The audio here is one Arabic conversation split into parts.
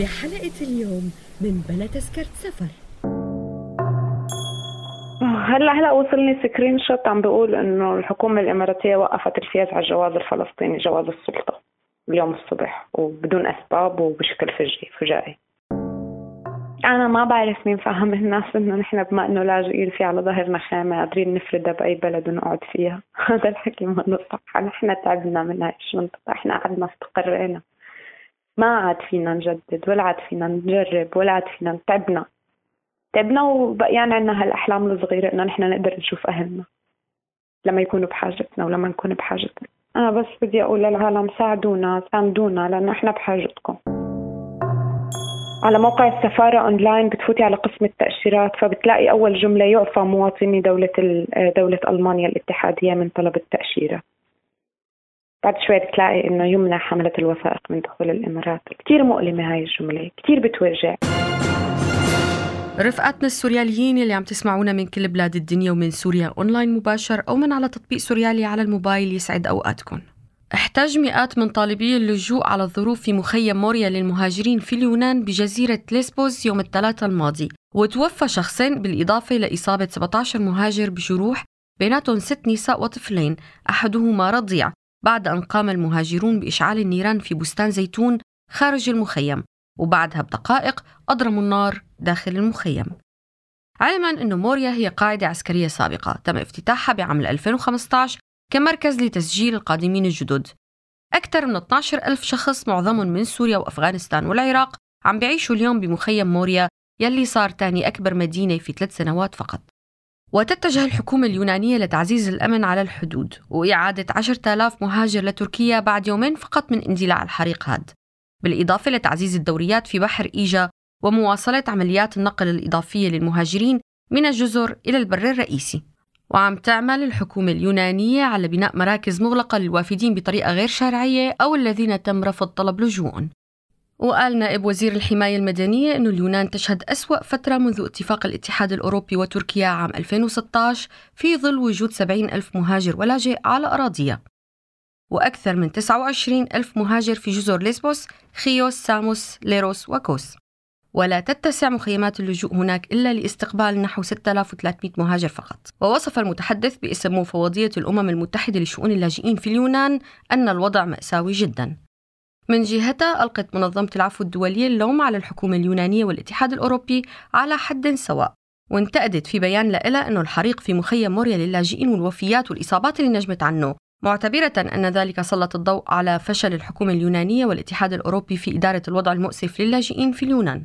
بحلقة اليوم من بلا تذكرة سفر. هلا هلا وصلني screenshot. عم بيقول إنه الحكومة الإماراتية وقفت الفيز على الجواز الفلسطيني جواز السلطة اليوم الصبح وبدون أسباب وبشكل فجائي فجائي. أنا ما بعرف مين فهم الناس إنه نحن بما إنه لاجئين في على ظهرنا خيمه قادرين نفردها بأي بلد ونقعد فيها. هذا الحكي ما صح نحن تعبنا من هاي المنطقة إحنا قعدنا استقرينا ما عاد فينا نجدد ولا عاد فينا نجرب ولا عاد فينا تعبنا. تعبنا وبقيان عنا هالأحلام الصغيرة إنه نحن نقدر نشوف أهلنا. لما يكونوا بحاجتنا ولما نكون بحاجتنا. أنا بس بدي أقول للعالم ساعدونا ساندونا لأنه إحنا بحاجتكم. على موقع السفارة أونلاين بتفوتي على قسم التأشيرات فبتلاقي أول جملة يعفى مواطني دولة دولة ألمانيا الاتحادية من طلب التأشيرة. بعد شوي بتلاقي إنه يمنع حملة الوثائق من دخول الإمارات. كثير مؤلمة هاي الجملة كثير بتوجع. رفقاتنا السورياليين اللي عم تسمعونا من كل بلاد الدنيا ومن سوريا أونلاين مباشر أو من على تطبيق سوريالي على الموبايل يسعد أوقاتكم. احتاج مئات من طالبي اللجوء على الظروف في مخيم موريا للمهاجرين في اليونان بجزيرة ليسبوس يوم الثلاثاء الماضي وتوفى شخصين بالإضافة لإصابة 17 مهاجر بجروح بيناتهم ست نساء وطفلين أحدهما رضيع. بعد أن قام المهاجرون بإشعال النيران في بستان زيتون خارج المخيم وبعدها بدقائق أضرموا النار داخل المخيم. علما أن موريا هي قاعدة عسكرية سابقة تم افتتاحها بعام 2015 كمركز لتسجيل القادمين الجدد. أكثر من 12 ألف شخص معظمهم من سوريا وأفغانستان والعراق عم بيعيشوا اليوم بمخيم موريا يلي صار تاني أكبر مدينة في ثلاث سنوات فقط. وتتجه الحكومة اليونانية لتعزيز الأمن على الحدود وإعادة 10,000 مهاجر لتركيا بعد يومين فقط من اندلاع الحريق هاد. بالإضافة لتعزيز الدوريات في بحر إيجا ومواصلة عمليات النقل الإضافية للمهاجرين من الجزر إلى البر الرئيسي. وعم تعمل الحكومة اليونانية على بناء مراكز مغلقة للوافدين بطريقة غير شرعية أو الذين تم رفض طلب لجوءهم وقال نائب وزير الحماية المدنية أن اليونان تشهد أسوأ فترة منذ اتفاق الاتحاد الأوروبي وتركيا عام 2016 في ظل وجود 70 ألف مهاجر ولاجئ على أراضيها. وأكثر من 29 ألف مهاجر في جزر ليسبوس، خيوس، ساموس، ليروس وكوس. ولا تتسع مخيمات اللجوء هناك إلا لاستقبال نحو 6300 مهاجر فقط. ووصف المتحدث باسم مفوضية الأمم المتحدة لشؤون اللاجئين في اليونان أن الوضع مأساوي جدا. من جهتها ألقت منظمة العفو الدولية اللوم على الحكومة اليونانية والاتحاد الأوروبي على حد سواء وانتقدت في بيان لها أنه الحريق في مخيم موريا للاجئين والوفيات والإصابات اللي نجمت عنه معتبرة أن ذلك سلط الضوء على فشل الحكومة اليونانية والاتحاد الأوروبي في إدارة الوضع المؤسف للاجئين في اليونان.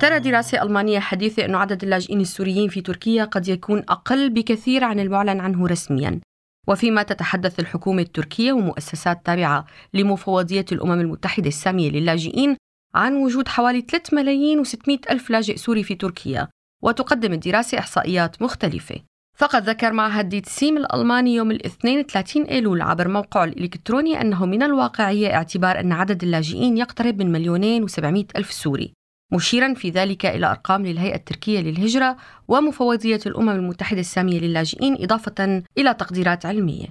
ترى دراسة ألمانية حديثة أن عدد اللاجئين السوريين في تركيا قد يكون أقل بكثير عن المعلن عنه رسمياً. وفيما تتحدث الحكومة التركية ومؤسسات تابعة لمفوضية الأمم المتحدة السامية للاجئين عن وجود حوالي 3 ملايين و600 ألف لاجئ سوري في تركيا وتقدم الدراسة إحصائيات مختلفة. فقد ذكر معهد ديتسيم الألماني يوم الاثنين 30 أيلول عبر موقعه الإلكتروني أنه من الواقعية اعتبار أن عدد اللاجئين يقترب من مليونين و700 ألف سوري. مشيرا في ذلك إلى أرقام للهيئة التركية للهجرة ومفوضية الأمم المتحدة السامية للاجئين إضافة إلى تقديرات علمية.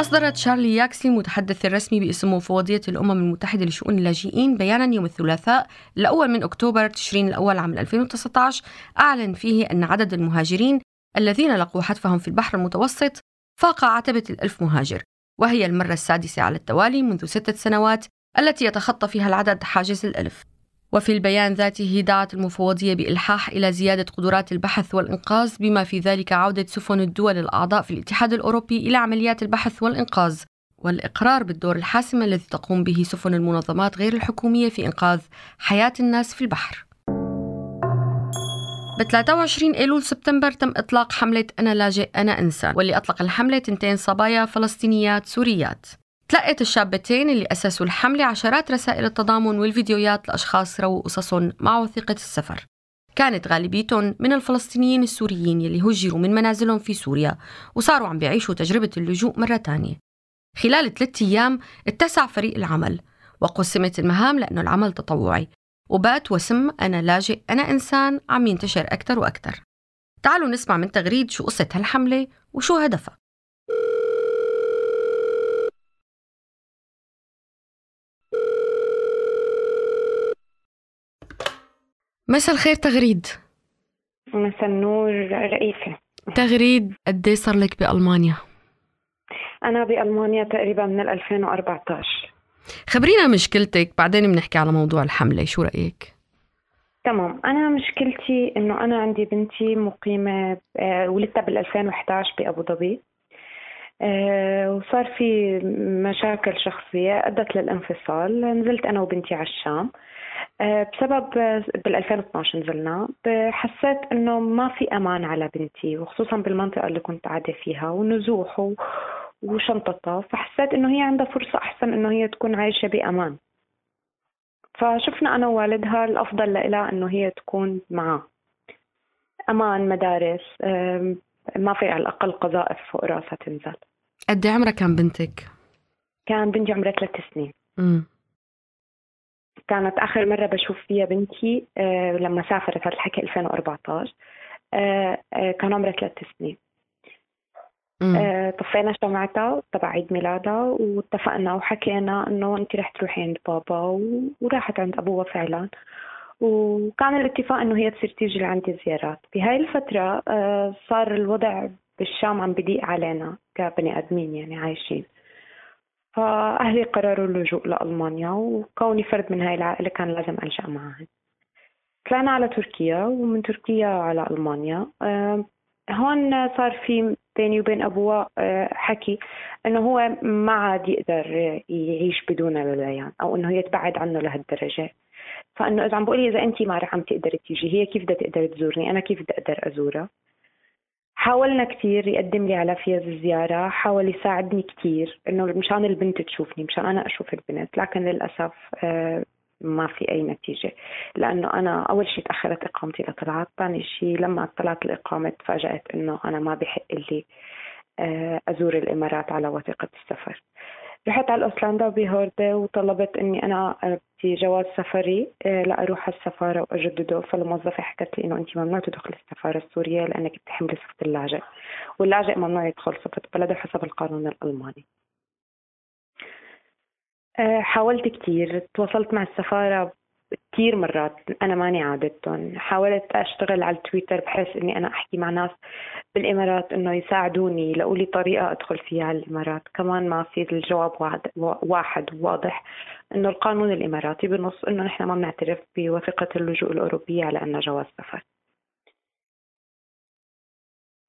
أصدرت شارلي ياكسي المتحدث الرسمي باسم مفوضية الأمم المتحدة لشؤون اللاجئين بيانا يوم الثلاثاء الأول من أكتوبر تشرين الأول عام 2019 أعلن فيه أن عدد المهاجرين الذين لقوا حتفهم في البحر المتوسط فاق عتبة الألف مهاجر وهي المرة السادسة على التوالي منذ ستة سنوات التي يتخطى فيها العدد حاجز الألف. وفي البيان ذاته دعت المفوضية بإلحاح إلى زيادة قدرات البحث والإنقاذ بما في ذلك عودة سفن الدول الأعضاء في الاتحاد الأوروبي إلى عمليات البحث والإنقاذ والإقرار بالدور الحاسم الذي تقوم به سفن المنظمات غير الحكومية في إنقاذ حياة الناس في البحر. ب 23 إيلول سبتمبر تم إطلاق حملة أنا لاجئ أنا إنسان واللي أطلق الحملة تنتين صبايا فلسطينيات سوريات. تلقت الشابتين اللي أسسوا الحملة عشرات رسائل التضامن والفيديوهات لأشخاص رووا قصصهم مع وثيقة السفر. كانت غالبيتهم من الفلسطينيين السوريين يلي هجروا من منازلهم في سوريا وصاروا عم بيعيشوا تجربة اللجوء مرة تانية. خلال ثلاثة أيام اتسع فريق العمل وقسمت المهام لأنه العمل تطوعي. وبات وسم أنا لاجئ أنا إنسان عم ينتشر أكثر وأكثر تعالوا نسمع من تغريد شو قصة هالحملة وشو هدفها. مساء الخير تغريد. مساء النور رئيفة تغريد قد صار لك بألمانيا؟ أنا بألمانيا تقريبا من 2014 خبرينا مشكلتك بعدين بنحكي على موضوع الحملة شو رأيك؟ تمام. أنا مشكلتي إنه أنا عندي بنتي مقيمة آه، ولدتها بال 2011 بأبو ظبي. آه، وصار في مشاكل شخصية أدت للانفصال. نزلت أنا وبنتي على الشام. بسبب بال 2012 نزلنا حسيت إنه ما في أمان على بنتي وخصوصا بالمنطقة اللي كنت قاعدة فيها ونزوح وشنطتها فحسيت إنه هي عندها فرصة أحسن إنه هي تكون عايشة بأمان. فشفنا أنا ووالدها الأفضل لها إنه هي تكون معاه أمان مدارس ما في على الأقل قذائف فوق راسها تنزل. قد عمرها كان بنتك؟ كان بنتي عمرها ثلاث سنين. امم كانت آخر مرة بشوف فيها بنتي آه، لما سافرت هذا الحكي 2014 آه، آه، كان عمرها ثلاث سنين. طفينا شمعتها تبع عيد ميلادها واتفقنا وحكينا إنه انت رح تروحي عند بابا وراحت عند أبوها فعلا. وكان الاتفاق إنه هي تصير تيجي لعندي زيارات. بهاي الفترة صار الوضع بالشام عم بضيق علينا كبني آدمين يعني عايشين. فأهلي قرروا اللجوء لألمانيا وكوني فرد من هاي العائلة كان لازم ألجأ معهم طلعنا على تركيا ومن تركيا على ألمانيا. هون صار في بيني وبين أبوه آه، حكي إنه هو ما عاد يقدر يعيش بدون البيان أو إنه يتبعد عنه لهالدرجة. فإنه إذا عم بقولي إذا أنت ما رح عم تقدري تيجي هي كيف بدها تقدر تزورني؟ أنا كيف بدي أقدر أزورها؟ حاولنا كثير يقدم لي على فيز الزيارة حاول يساعدني كثير إنه مشان البنت تشوفني مشان أنا أشوف البنت. لكن للأسف آه، ما في أي نتيجة. لأنه أنا أول شيء تأخرت إقامتي لطلعت ثاني شيء لما طلعت الإقامة تفاجأت إنه أنا ما بحق لي آه، أزور الإمارات على وثيقة السفر. رحت على الأوسلندا بهوردة وطلبت إني أنا بدي جواز سفري آه، لأروح على السفارة وأجدده. فالموظفة حكت لي إنه أنت ممنوع تدخلي السفارة السورية لأنك بتحملي صفة اللاجئ. واللاجئ ممنوع يدخل صفة بلده حسب القانون الألماني. آه، حاولت كثير تواصلت مع السفارة كثير مرات أنا ماني عادتهم. حاولت أشتغل على التويتر بحيث إني أنا أحكي مع ناس بالإمارات إنه يساعدوني يلاقوا لي طريقة أدخل فيها على الإمارات. كمان ما في الجواب واحد وواضح إنه القانون الإماراتي بنص إنه نحن ما بنعترف بوثيقة اللجوء الأوروبية على انها جواز سفر.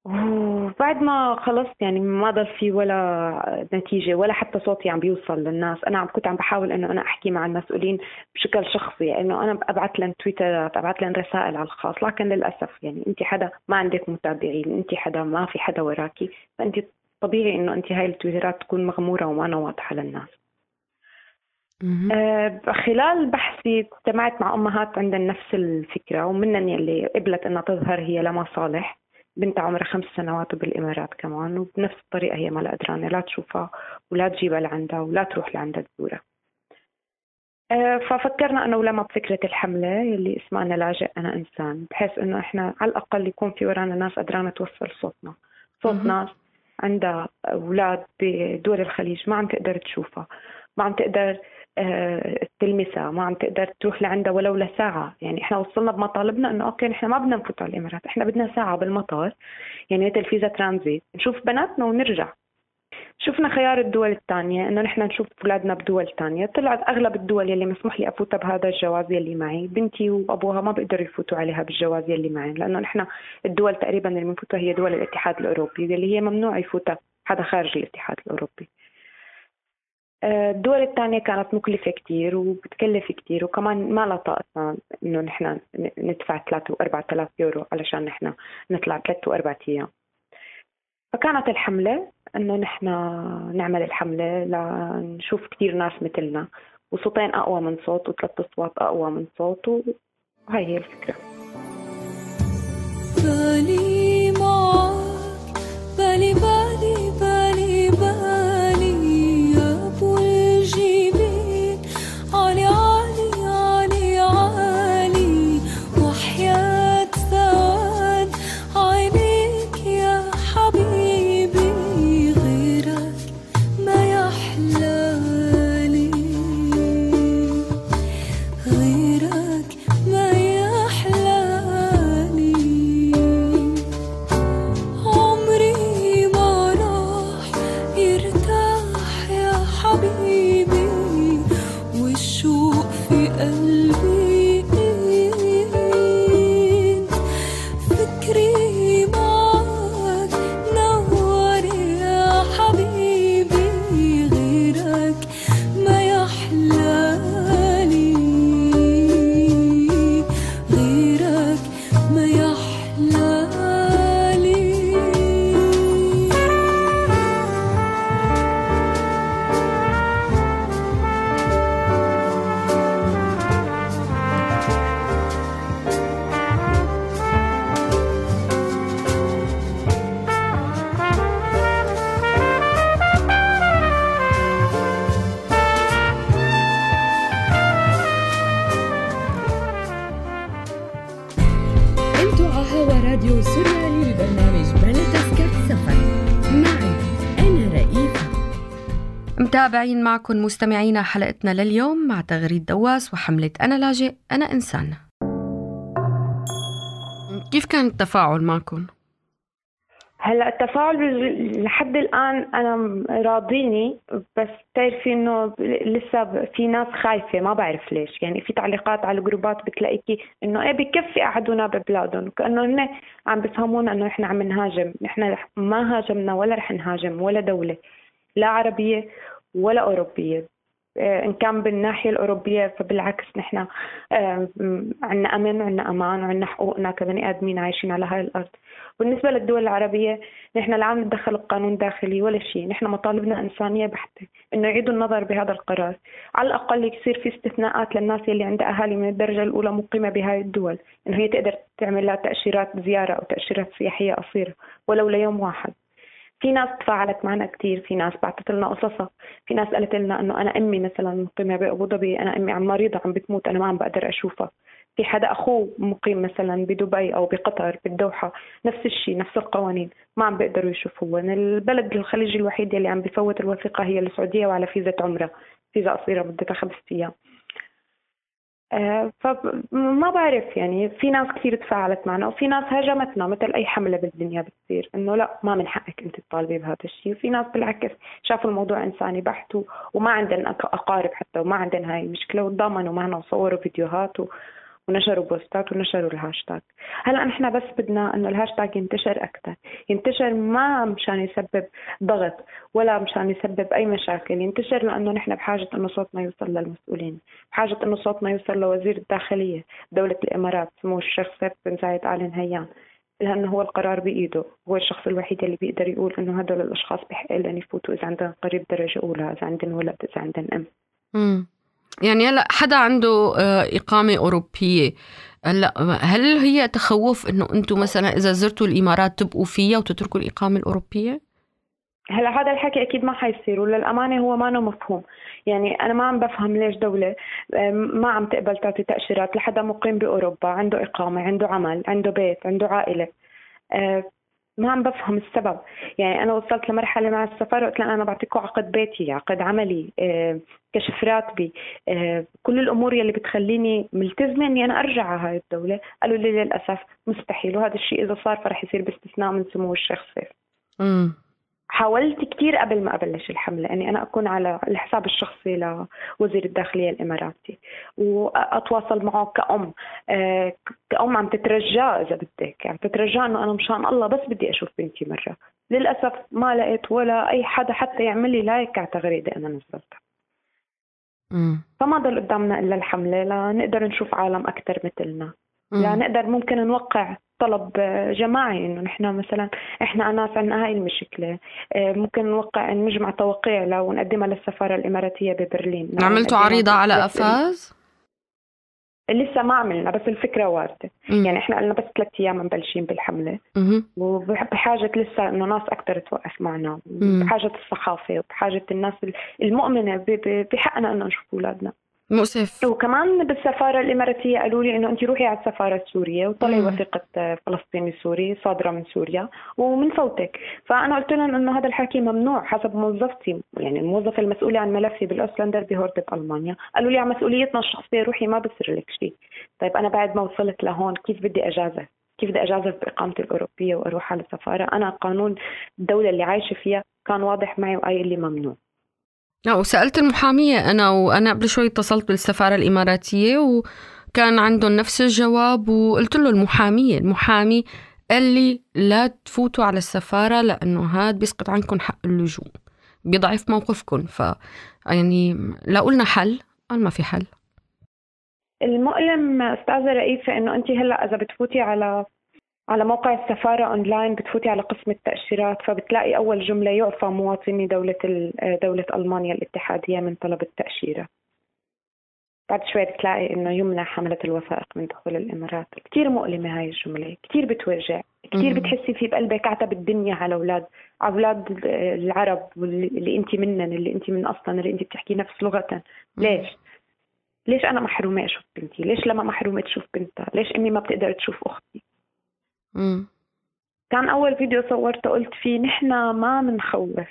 وبعد ما خلصت يعني ما ضل في ولا نتيجة ولا حتى صوتي عم بيوصل للناس. أنا كنت عم بحاول إنه أنا أحكي مع المسؤولين بشكل شخصي إنه أنا أبعث لهم تويترات أبعث لهم رسائل على الخاص. لكن للأسف يعني أنت حدا ما عندك متابعين أنت حدا ما في حدا وراكي فأنت طبيعي إنه أنت هاي التويترات تكون مغمورة وما واضحة للناس. آه خلال بحثي اجتمعت مع أمهات عندن نفس الفكرة ومنن يلي قبلت إنها تظهر هي لمصالح. بنت عمرها خمس سنوات وبالإمارات كمان وبنفس الطريقة هي ما قدرانة لا تشوفها ولا تجيبها لعندها ولا تروح لعندها تزورها. آه، ففكرنا أنا ولما بفكرة الحملة اللي اسمها أنا لاجئ أنا إنسان بحيث إنه إحنا على الأقل يكون في ورانا ناس قدرانة توصل صوتنا. صوت ناس عندها أولاد بدول الخليج ما عم تقدر تشوفها ما عم تقدر آه، تلمسها ما عم تقدر تروح لعندها ولو لساعة. يعني إحنا وصلنا بمطالبنا إنه أوكي نحن ما بدنا نفوت على الإمارات إحنا بدنا ساعة بالمطار يعني مثل فيزا ترانزيت. نشوف بناتنا ونرجع. شفنا خيار الدول الثانية إنه نحن نشوف أولادنا بدول ثانية. طلعت أغلب الدول يلي مسموح لي أفوتها بهذا الجواز يلي معي. بنتي وأبوها ما بيقدروا يفوتوا عليها بالجواز يلي معي لأنه نحن الدول تقريبا اللي بنفوتها هي دول الاتحاد الأوروبي اللي هي ممنوع يفوتها حدا خارج الاتحاد الأوروبي. آه، الدول الثانية كانت مكلفة كتير وبتكلف كتير وكمان ما لها طاقتنا إنه نحن ندفع 3 و 4000 يورو علشان نحن نطلع 3 و 4 أيام. فكانت الحملة إنه نحن نعمل الحملة لنشوف كتير ناس مثلنا. وصوتين أقوى من صوت وثلاث أصوات أقوى من صوت وهي هي الفكرة. راديو سوريالي البرنامج بلا تذكرة سفر. معي أنا رئيفة متابعين معكم مستمعينا حلقتنا لليوم مع تغريد دواس وحملة أنا لاجئ أنا إنسان. كيف كان التفاعل معكم؟ هلا التفاعل لحد الآن أنا راضيني بس بتعرفي إنه لسه في ناس خايفة ما بعرف ليش. يعني في تعليقات على الجروبات بتلاقيكي إنه إيه بكفي قعدونا ببلادهم وكانه هن عم بفهمونا إنه إحنا عم نهاجم. نحن ما هاجمنا ولا رح نهاجم ولا دولة لا عربية ولا أوروبية. آه، إن كان بالناحية الأوروبية فبالعكس نحن عندنا أمن وعندنا أمان وعندنا حقوقنا كبني آدمين عايشين على هاي الأرض. بالنسبة للدول العربية نحن لا عم نتدخل بقانون داخلي ولا شيء. نحن مطالبنا إنسانية بحتة إنه يعيدوا النظر بهذا القرار. على الأقل يصير في استثناءات للناس اللي عندها أهالي من الدرجة الأولى مقيمة بهاي الدول. إنه هي تقدر تعمل لها تأشيرات زيارة أو تأشيرات سياحية قصيرة ولو ليوم واحد. في ناس تفاعلت معنا كثير في ناس بعثت لنا قصصها. في ناس قالت لنا إنه أنا أمي مثلا مقيمة بأبو ظبي أنا أمي عم مريضة عم بتموت أنا ما عم بقدر أشوفها. في حدا أخوه مقيم مثلا بدبي أو بقطر بالدوحة نفس الشيء نفس القوانين ما عم بيقدروا يشوفوهن البلد الخليجي الوحيد اللي عم بفوت الوثيقة هي السعودية وعلى فيزا عمرة فيزا قصيرة مدتها خمس أيام. فما بعرف يعني في ناس كثير تفاعلت معنا وفي ناس هاجمتنا مثل أي حملة بالدنيا بتصير إنه لا ما من حقك أنت تطالبي بهذا الشيء وفي ناس بالعكس شافوا الموضوع إنساني بحت وما عندن أق- أقارب حتى وما عندن هاي المشكلة وتضامنوا معنا وصوروا فيديوهات. ونشروا بوستات ونشروا الهاشتاج. هلا نحن بس بدنا إنه الهاشتاج ينتشر أكثر ينتشر ما مشان يسبب ضغط ولا مشان يسبب أي مشاكل. ينتشر لأنه نحن بحاجة إنه صوتنا يوصل للمسؤولين. بحاجة إنه صوتنا يوصل لوزير الداخلية دولة الإمارات سمو الشيخ سيف بن زايد آل نهيان لأنه هو القرار بإيده. هو الشخص الوحيد اللي بيقدر يقول إنه هدول الأشخاص بحق لهم يفوتوا إذا عندهم قريب درجة أولى إذا عندهم ولد إذا عندهم أم. يعني هلا حدا عنده آه، إقامة أوروبية. هلا هل هي تخوف إنه أنتم مثلا إذا زرتوا الإمارات تبقوا فيها وتتركوا الإقامة الأوروبية؟ هلا هذا الحكي أكيد ما حيصير وللأمانة هو ما مفهوم. يعني أنا ما عم بفهم ليش دولة أم، ما عم تقبل تعطي تأشيرات لحدا مقيم بأوروبا عنده إقامة عنده عمل عنده بيت عنده عائلة. أه، ما عم بفهم السبب. يعني أنا وصلت لمرحلة مع السفر قلت لهم أنا بعطيكم عقد بيتي عقد عملي أه، كشف راتبي أه، كل الأمور يلي بتخليني ملتزمة إني أنا أرجع على هاي الدولة. قالوا لي للأسف مستحيل وهذا الشيء إذا صار فرح يصير باستثناء من سمو الشيخ سيف. حاولت كثير قبل ما أبلش الحملة إني أنا أكون على الحساب الشخصي لوزير الداخلية الإماراتي وأتواصل معه كأم آه، كأم عم تترجاه إذا بدك عم تترجاه إنه أنا مشان الله بس بدي أشوف بنتي مرة. للأسف ما لقيت ولا أي حدا حتى يعمل لي لايك على تغريدة أنا نزلتها. فما ضل قدامنا إلا الحملة لنقدر نشوف عالم أكثر مثلنا. لنقدر ممكن نوقع طلب جماعي إنه نحن مثلا إحنا ناس عندنا هاي المشكلة. آه، ممكن نوقع نجمع توقيع لو نقدمها للسفارة الإماراتية ببرلين. عملتوا عريضة على أفاز؟ لسه ما عملنا بس الفكرة واردة. مم. يعني إحنا قلنا بس ثلاث أيام مبلشين بالحملة. وبحاجة لسه إنه ناس أكثر توقف معنا. بحاجة الصحافة وبحاجة الناس المؤمنة بحقنا إنه نشوف أولادنا. مؤسف. وكمان بالسفارة الإماراتية قالوا لي إنه أنت روحي على السفارة السورية وطلعي وثيقة فلسطيني سوري صادرة من سوريا ومن فوتك فأنا قلت لهم إنه هذا الحكي ممنوع حسب موظفتي يعني الموظفة المسؤولة عن ملفي بالأوسلندر بهورد بألمانيا قالوا لي على مسؤوليتنا الشخصية روحي ما بصير لك شيء. طيب أنا بعد ما وصلت لهون كيف بدي أجازف؟ كيف بدي أجازف بإقامتي الأوروبية وأروح على السفارة؟ أنا قانون الدولة اللي عايشة فيها كان واضح معي وقايل لي ممنوع. وسألت المحامية. أنا وأنا قبل شوي اتصلت بالسفارة الإماراتية وكان عندهم نفس الجواب وقلت له المحامية. المحامي قال لي لا تفوتوا على السفارة لأنه هاد بيسقط عنكم حق اللجوء بيضعف موقفكم. ف يعني لا قلنا حل قال ما في حل. المؤلم أستاذة رئيسة إنه انت هلأ إذا بتفوتي على على موقع السفارة أونلاين بتفوتي على قسم التأشيرات فبتلاقي أول جملة يعفى مواطني دولة دولة ألمانيا الاتحادية من طلب التأشيرة بعد شوي بتلاقي إنه يمنع حملة الوثائق من دخول الإمارات كثير مؤلمة هاي الجملة كثير بتوجع كثير بتحسي في بقلبك عتب الدنيا على أولاد على أولاد العرب اللي أنت منن اللي أنت من أصلا اللي أنت بتحكي نفس لغة ليش؟ ليش أنا محرومة أشوف بنتي؟ ليش لما محرومة تشوف بنتها؟ ليش أمي ما بتقدر تشوف أختي؟ مم. كان أول فيديو صورته قلت فيه نحن ما بنخوف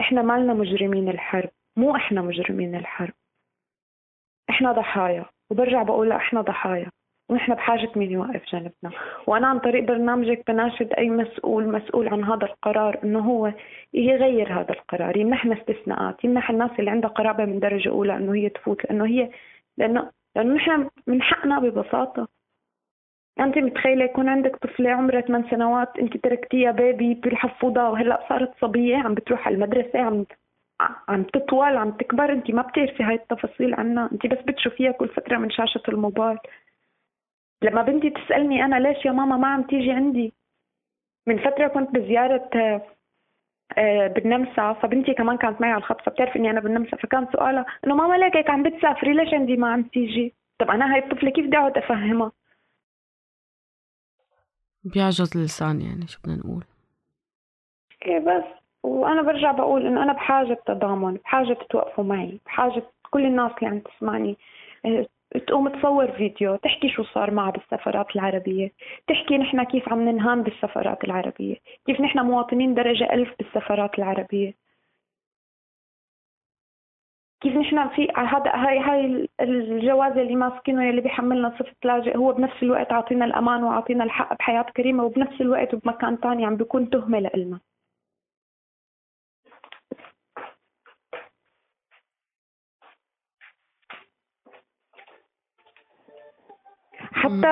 إحنا مالنا مجرمين الحرب. مو إحنا مجرمين الحرب. إحنا ضحايا. وبرجع بقول إحنا ضحايا. ونحن بحاجة مين يوقف جنبنا. وأنا عن طريق برنامجك بناشد أي مسؤول مسؤول عن هذا القرار إنه هو يغير هذا القرار يمنحنا استثناءات يمنح الناس اللي عندها قرابة من درجة أولى إنه هي تفوت لأنه هي لأنه لأنه نحن من حقنا ببساطة. أنت متخيلة يكون عندك طفلة عمرها 8 سنوات أنت تركتيها بيبي بالحفوضه وهلأ صارت صبية عم بتروح على المدرسة عم عم تطول عم تكبر أنت ما بتعرفي هاي التفاصيل عنها أنت بس بتشوفيها كل فترة من شاشة الموبايل. لما بنتي تسألني أنا ليش يا ماما ما عم تيجي عندي؟ من فترة كنت بزيارة آه، بالنمسا فبنتي كمان كانت معي على الخط فبتعرف إني أنا بالنمسا فكان سؤالها إنه ماما ليك هيك عم بتسافري ليش عندي ما عم تيجي؟ طب أنا هاي الطفلة كيف بدي أقعد أفهمها؟ بيعجز اللسان يعني شو بدنا نقول؟ إيه بس وأنا برجع بقول إنه أنا بحاجة تضامن بحاجة تتوقفوا معي بحاجة كل الناس اللي عم تسمعني إيه، تقوم تصور فيديو تحكي شو صار معها بالسفارات العربية تحكي نحن كيف عم ننهان بالسفارات العربية كيف نحن مواطنين درجة ألف بالسفارات العربية. كيف نحن في هذا هاي هاي الجواز اللي ماسكينه اللي بيحملنا صفة لاجئ هو بنفس الوقت عاطينا الأمان وعاطينا الحق بحياة كريمة وبنفس الوقت وبمكان ثاني عم بيكون تهمة لإلنا. حتى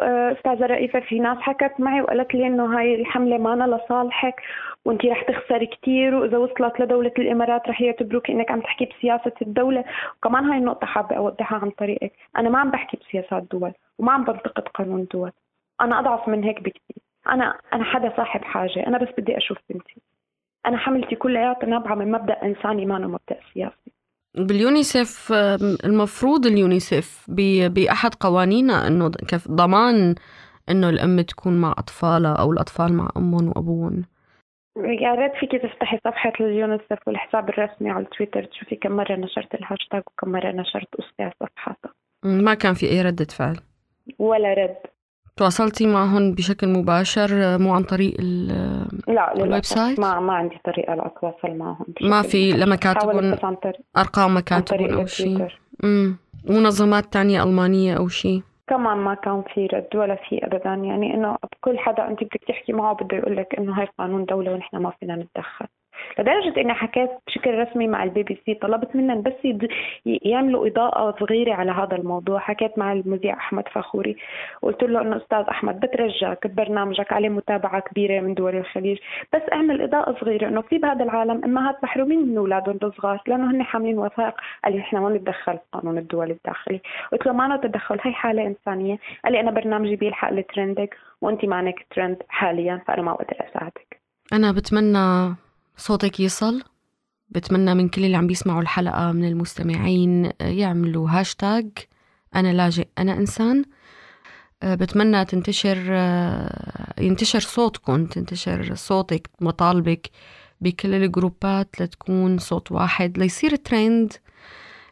آه، أستاذة رئيفه في ناس حكت معي وقالت لي إنه هاي الحملة مانا لصالحك وانت رح تخسري كثير وإذا وصلت لدولة الإمارات رح يعتبروك إنك عم تحكي بسياسة الدولة. وكمان هاي النقطة حابة أوضحها عن طريقك. أنا ما عم بحكي بسياسات دول وما عم بنتقد قانون دول. أنا أضعف من هيك بكثير أنا أنا حدا صاحب حاجة. أنا بس بدي أشوف بنتي. أنا حملتي كلياتها نابعه من مبدأ إنساني ما مبدأ سياسي. باليونيسف المفروض اليونيسف بأحد قوانينها أنه كيف ضمان أنه الأم تكون مع أطفالها أو الأطفال مع أمهم وأبوهم. يا ريت فيكي تفتحي صفحة اليونيسف والحساب الرسمي على تويتر تشوفي كم مرة نشرت الهاشتاج وكم مرة نشرت قصتي على صفحاتها ما كان في أي ردة فعل. ولا رد. تواصلتي معهم بشكل مباشر مو عن طريق لا ال website؟ ما ما عندي طريقة لأتواصل معهم ما في لما كاتبون أرقام مكاتبهم أو شيء. منظمات تانية ألمانية أو شيء. كمان ما كان في رد ولا في ابدا. يعني إنه كل حدا أنت بدك تحكي معه بده يقول لك إنه هاي قانون دولة ونحن ما فينا نتدخل. لدرجة إني حكيت بشكل رسمي مع البي بي سي طلبت منهم بس يعملوا إضاءة صغيرة على هذا الموضوع. حكيت مع المذيع أحمد فخوري. قلت له إنه أستاذ أحمد بترجاك ببرنامجك عليه متابعة كبيرة من دول الخليج. بس أعمل إضاءة صغيرة إنه في بهذا العالم أمهات محرومين من أولادهم الصغار لأنه هن حاملين وثائق. قال لي إحنا ما نتدخل قانون الدولي الداخلي. قلت له ما تدخل هي حالة إنسانية. قال لي أنا برنامجي بيلحق ال trending وأنت معنك ترند حاليا فأنا ما بقدر أساعدك. أنا بتمنى صوتك يصل. بتمنى من كل اللي عم بيسمعوا الحلقة من المستمعين يعملوا هاشتاج. أنا لاجئ أنا إنسان. بتمنى تنتشر ينتشر صوتكم تنتشر صوتك مطالبك بكل الجروبات لتكون صوت واحد ليصير ترند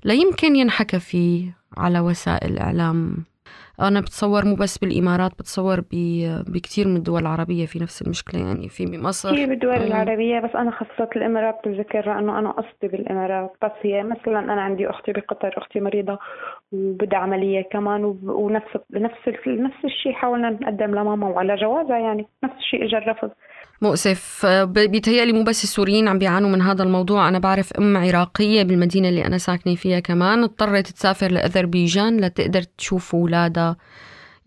ليمكن ينحكى فيه على وسائل الإعلام أنا بتصور مو بس بالإمارات بتصور بكثير من الدول العربية في نفس المشكلة يعني في مصر كثير بالدول العربية بس أنا خصصت الإمارات بذكر أنه أنا قصتي بالإمارات. بس هي مثلا أنا عندي أختي بقطر أختي مريضة وبدها عملية كمان ونفس نفس نفس الشيء حاولنا نقدم لماما وعلى جوازها يعني نفس الشيء اجى الرفض مؤسف. بيتهيألي مو بس السوريين عم بيعانوا من هذا الموضوع. أنا بعرف أم عراقية بالمدينة اللي أنا ساكنة فيها كمان. اضطرت تسافر لأذربيجان لتقدر تشوف أولادها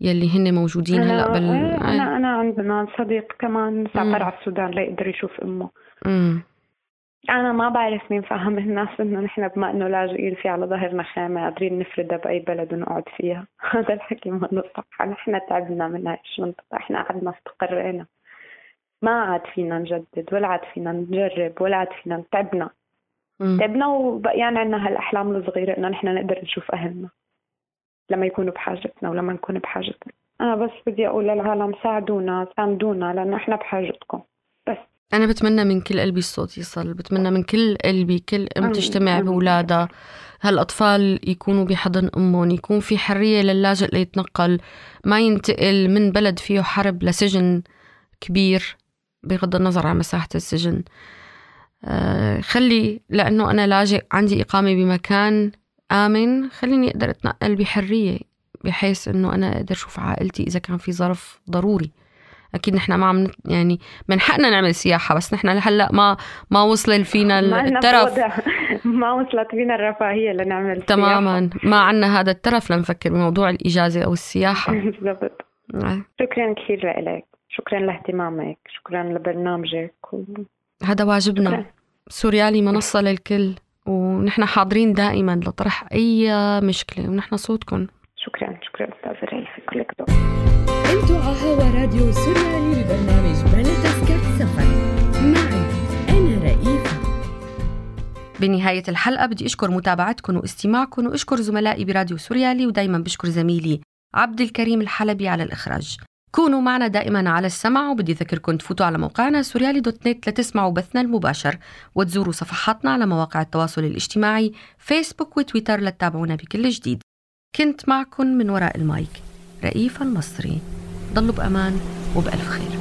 يلي هن موجودين هلأ بال أنا انا عندنا صديق كمان سافر على السودان ليقدر يشوف أمه. امم أنا ما بعرف مين فهم الناس إنه نحن بما إنه لاجئين في على ظهرنا خيمه قادرين نفردها بأي بلد ونقعد فيها. هذا الحكي ما صح نحن تعبنا من هاي المنطقة إحنا قعدنا استقرينا ما عاد فينا نجدد ولا عاد فينا نجرب ولا عاد فينا تعبنا. تعبنا وبقيان عنا هالأحلام الصغيرة إنه نحن نقدر نشوف أهلنا لما يكونوا بحاجتنا ولما نكون بحاجتنا. أنا بس بدي أقول للعالم ساعدونا ساندونا لأنه إحنا بحاجتكم. بس. أنا بتمنى من كل قلبي الصوت يصل بتمنى من كل قلبي كل أم تجتمع بأولادها. هالأطفال يكونوا بحضن أمهم يكون في حرية للاجئ ليتنقل ما ينتقل من بلد فيه حرب لسجن كبير. بغض النظر عن مساحة السجن. آه، خلي لأنه أنا لاجئ عندي إقامة بمكان آمن خليني أقدر أتنقل بحرية بحيث أنه أنا أقدر أشوف عائلتي إذا كان في ظرف ضروري. أكيد نحن ما عم يعني من حقنا نعمل سياحة بس نحن لهلأ ما ما وصل فينا الترف ما وصلت فينا الرفاهية لنعمل تماما. سياحة. ما عنا هذا الترف لنفكر بموضوع الإجازة أو السياحة. بالضبط. آه. شكرا كثير لك. شكرا لاهتمامك شكرا لبرنامجك و... هذا واجبنا. شكرا. سوريالي منصة للكل ونحن حاضرين دائما لطرح أي مشكلة ونحن صوتكم. شكرا شكرا أستاذ رئيسي كلك دور أنتوا على هوا راديو سوريالي ببرنامج بلا تذكرة سفر. معي أنا رئيفة بنهاية الحلقة بدي أشكر متابعتكم واستماعكم وأشكر زملائي براديو سوريالي ودايما بشكر زميلي عبد الكريم الحلبي على الإخراج. كونوا معنا دائما على السمع. وبدي أذكركم تفوتوا على موقعنا سوريالي دوت نت لتسمعوا بثنا المباشر. وتزوروا صفحاتنا على مواقع التواصل الاجتماعي فيسبوك وتويتر لتتابعونا بكل جديد. كنت معكم من وراء المايك رئيفة المصري. ضلوا بأمان وبألف خير.